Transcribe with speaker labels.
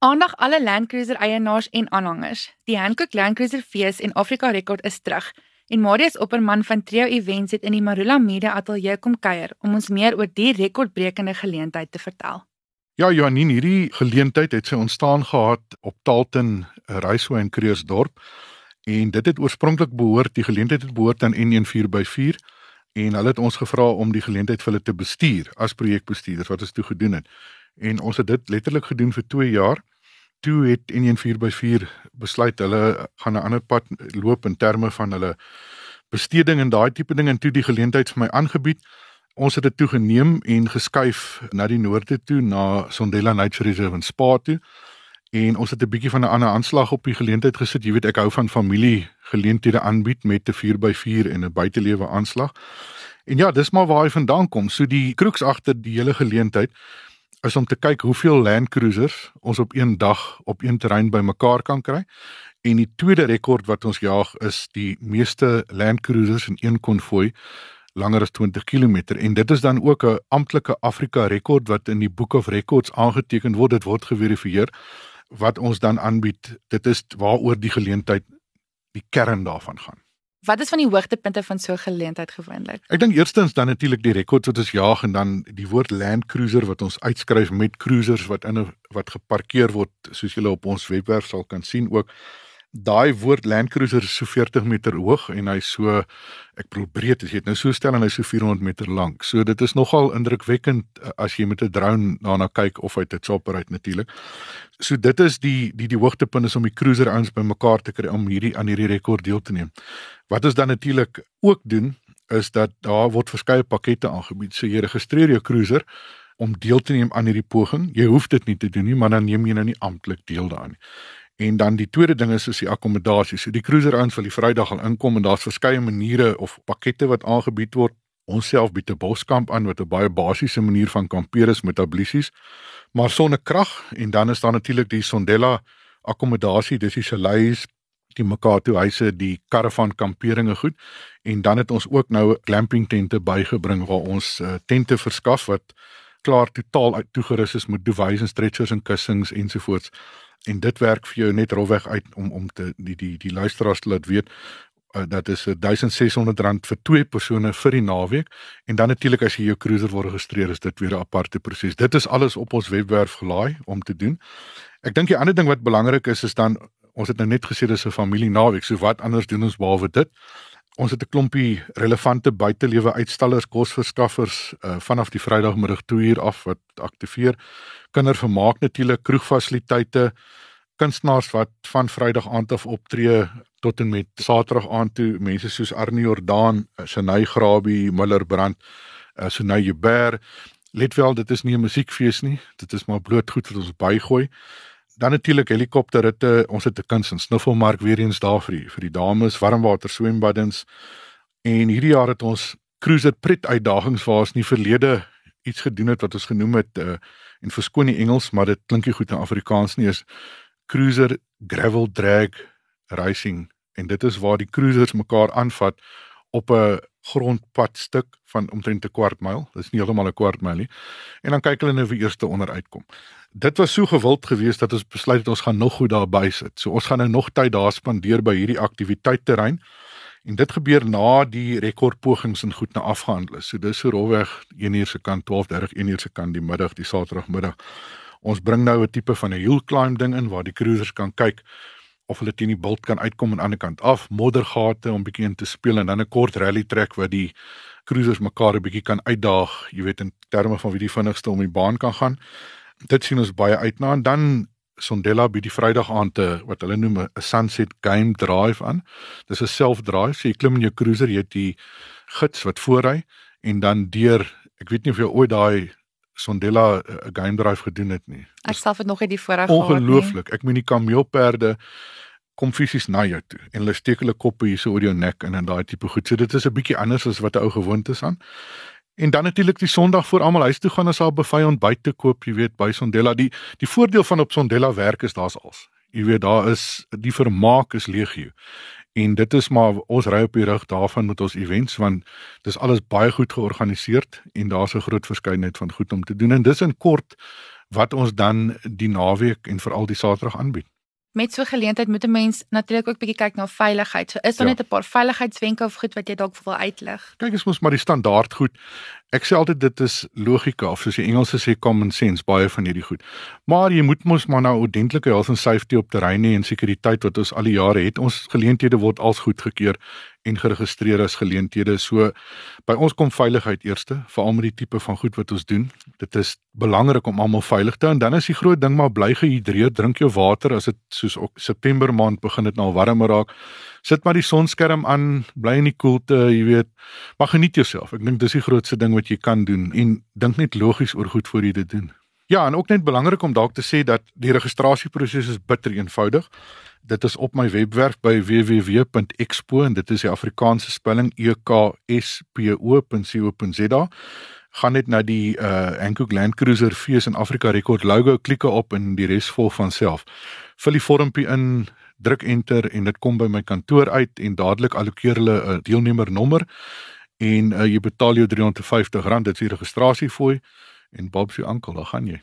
Speaker 1: Aandag alle Land Cruiser eienaars en aanhangers. Die Hankook Land Cruiser Fees en Afrika Rekord is terug. En Marius Opperman van Trio Events het in die Marula Media Ateljee kom kuier om ons meer oor die rekordbrekende geleentheid te vertel.
Speaker 2: Ja, Janine, hierdie geleentheid het sy ontstaan gehad op Talton, Reisway en Kreersdorp. En dit het oorspronklik behoort die geleentheid het behoort aan N14 en hulle het ons gevra om die geleentheid vir hulle te bestuur as projekbestuurders wat ons toe gedoen het. En ons het dit letterlik gedoen vir 2 jaar. Toe het N14 besluit hulle gaan 'n ander pad loop in terme van hulle besteding en daai tipe ding en toe die geleentheid vir my aangebied. Ons het dit toe geneem en geskuif na die noorde toe na Sondela Nature Reserve in Spa toe en ons het 'n bietjie van 'n ander aanslag op die geleentheid gesit. Jy weet ek hou van familie geleenthede aanbied met 'n 4x4 en 'n buitelewe aanslag. En ja, dis maar waar hy vandaan kom. So die kroeks agter die hele geleentheid is om te kyk hoeveel Land Cruisers ons op een dag op een terrein bymekaar kan kry. En die tweede rekord wat ons jaag is die meeste Land Cruisers in een konvoi langer as 20 km en dit is dan ook 'n amptelike Afrika rekord wat in die Book of Records aangeteken word. Dit word geverifieer wat ons dan aanbied. Dit is waaroor die geleentheid die kern daarvan gaan.
Speaker 1: Wat is van die hoogtepunte van so 'n geleentheid gewoonlik?
Speaker 2: Ek dink eerstens dan natuurlik die rekord wat ons jaag en dan die woord Land Cruiser wat ons uitskryf met cruisers wat in 'n wat geparkeer word soos julle op ons webwerf sal kan sien ook daai woord Land Cruiser is so 40 meter hoog en hy so ek bedoel breed as jy dit nou so stel en hy so 400 meter lank. So dit is nogal indrukwekkend eh, as jy met 'n drone daarna kyk of uit 'n chopper uit natuurlik. So dit is die die die hoogtepunt is om die cruiser ouens bymekaar te kry om hierdie aan hierdie rekord deel te neem. Wat ons dan natuurlik ook doen is dat daar word verskeie pakkette aangebied. So jy registreer jou cruiser om deel te neem aan hierdie poging. Jy hoef dit nie te doen nie, maar dan neem jy nou nie amptelik deel daaraan nie. En dan die tweede ding is is die akkommodasie. So die cruiser ouens wil die Vrydag al inkom en daar's verskeie maniere of pakkette wat aangebied word. Ons self bied 'n boskamp aan wat 'n baie basiese manier van kampeer is met ablissies, maar sonder krag en dan is daar natuurlik die Sondela akkommodasie, dis die Chaleis, die Makato huise, die caravan kamperinge goed. En dan het ons ook nou glamping tente bygebring waar ons uh, tente verskaf wat klaar totaal toegerus is met duvets en stretchers en kussings ensovoorts en dit werk vir jou net rofweg uit om om te die die die luisteraars te laat weet uh, dat is 1600 rand vir twee persone vir die naweek en dan natuurlik as jy jou cruiser wil registreer is dit weer 'n aparte proses. Dit is alles op ons webwerf gelaai om te doen. Ek dink die ander ding wat belangrik is is dan ons het nou net gesê dis 'n familie naweek. So wat anders doen ons behalwe dit? Ons het 'n klompie relevante buitelewe uitstallers, kosverskaffers uh, vanaf die Vrydagmiddag 2 uur af wat aktiveer. Kindervermaak natuurlik, kroegfasiliteite, kunstenaars wat van Vrydag aand af optree tot en met Saterdag aand toe, mense soos Arnie Jordaan, Shanay Grabie, Miller Brand, uh, Sunay Jubber. Let wel, dit is nie 'n musiekfees nie. Dit is maar bloot goed wat ons bygooi dan natuurlik helikopterritte. Ons het 'n kuns en snuffelmark weer eens daar vir die, vir die dames, warmwater swembaddens. En hierdie jaar het ons cruiser pret uitdagings waar ons nie verlede iets gedoen het wat ons genoem het uh, en verskoon die Engels, maar dit klink nie goed in Afrikaans nie is cruiser gravel drag racing en dit is waar die cruisers mekaar aanvat op 'n grondpadstuk van omtrent 'n kwart myl. Dit is nie heeltemal 'n kwart myl nie. En dan kyk hulle nou vir eerste onder uitkom dit was so gewild geweest dat ons besluit het ons gaan nog goed daar by sit. So ons gaan nou nog tyd daar spandeer by hierdie aktiwiteitterrein. En dit gebeur na die rekordpogings en goed na afgehandel is. So dis so rolweg 1 uur se kant 12:30 1 uur se kant die middag die Saterdagmiddag. Ons bring nou 'n tipe van 'n hill climb ding in waar die cruisers kan kyk of hulle teen die bult kan uitkom aan die ander kant af, moddergate om bietjie in te speel en dan 'n kort rally trek wat die cruisers mekaar 'n bietjie kan uitdaag, jy weet in terme van wie die vinnigste om die baan kan gaan. Dit sien ons baie uit na. En dan Sondela by die Vrydag aand te wat hulle noem 'n sunset game drive aan. Dis 'n self-drive, so jy klim in jou cruiser, jy het die gids wat voorry en dan deur ek weet nie of jy ooit daai Sondela 'n uh, game drive gedoen het nie.
Speaker 1: Ek self het nog nie die voorreg gehad
Speaker 2: nie. Ongelooflik. Ek meen die kameelperde kom fisies na jou toe en hulle steek hulle koppe hier so oor jou nek en in daai tipe goed. So dit is 'n bietjie anders as wat 'n ou gewoond is aan. En dan natuurlik die Sondag voor almal huis toe gaan as haar buffet ontbyt te koop, jy weet, by Sondela. Die die voordeel van op Sondela werk is daar's als. Jy weet daar is die vermaak is legio. En dit is maar ons ry op die rug daarvan met ons events want dis alles baie goed georganiseer en daar's 'n groot verskeidenheid van goed om te doen. En dis in kort wat ons dan die naweek en veral die Saterdag aanbied
Speaker 1: met so 'n geleentheid moet 'n mens natuurlik ook bietjie kyk na veiligheid. So is daar ja. net 'n paar veiligheidswenke of goed wat jy dalk wil uitlig?
Speaker 2: Kyk, is mos maar die standaard goed. Ek sê altyd dit is logika of soos die Engelse sê common sense baie van hierdie goed. Maar jy moet mos maar nou ordentlike health and safety op terrein hê en sekuriteit wat ons al die jare het. Ons geleenthede word als goedgekeur en geregistreer as geleenthede. So by ons kom veiligheid eerste, veral met die tipe van goed wat ons doen. Dit is belangrik om almal veilig te hou en dan is die groot ding maar bly gehidreerd, drink jou water as dit soos ook September maand begin dit nou warmer raak sit maar die sonskerm aan, bly in die koelte, jy weet. Maar geniet jouself. Ek dink dis die grootste ding wat jy kan doen en dink net logies oor goed voor jy dit doen. Ja, en ook net belangrik om dalk te sê dat die registrasieproses is bitter eenvoudig. Dit is op my webwerf by www.expo en dit is die Afrikaanse spelling E K S P O.co.za. Gaan net na die uh Hankook Land Cruiser fees in Afrika rekord logo, klik op en die res volg van self. Vul die vormpie in, druk enter en dit kom by my kantoor uit en dadelik allokeer hulle 'n deelnemernommer en uh, jy betaal jou R350 dit is die registrasiefooi en Bob se ankel dan gaan jy